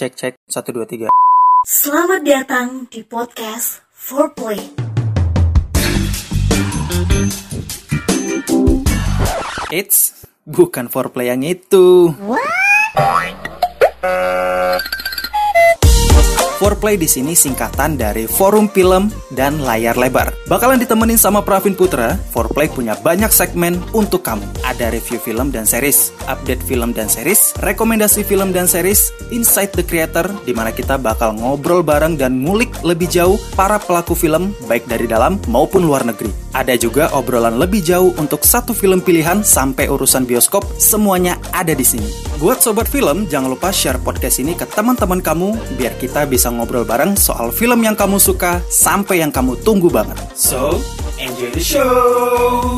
Cek cek 1 2 3. Selamat datang di podcast Foreplay. It's bukan foreplay yang itu. Foreplay di sini singkatan dari Forum Film dan Layar Lebar. Bakalan ditemenin sama Pravin Putra, Foreplay punya banyak segmen untuk kamu. Ada review film dan series, update film dan series, rekomendasi film dan series, Inside the Creator, di mana kita bakal ngobrol bareng dan ngulik lebih jauh para pelaku film, baik dari dalam maupun luar negeri. Ada juga obrolan lebih jauh untuk satu film pilihan sampai urusan bioskop, semuanya ada di sini. Buat sobat film, jangan lupa share podcast ini ke teman-teman kamu biar kita bisa ngobrol bareng soal film yang kamu suka sampai yang kamu tunggu banget. So, enjoy the show.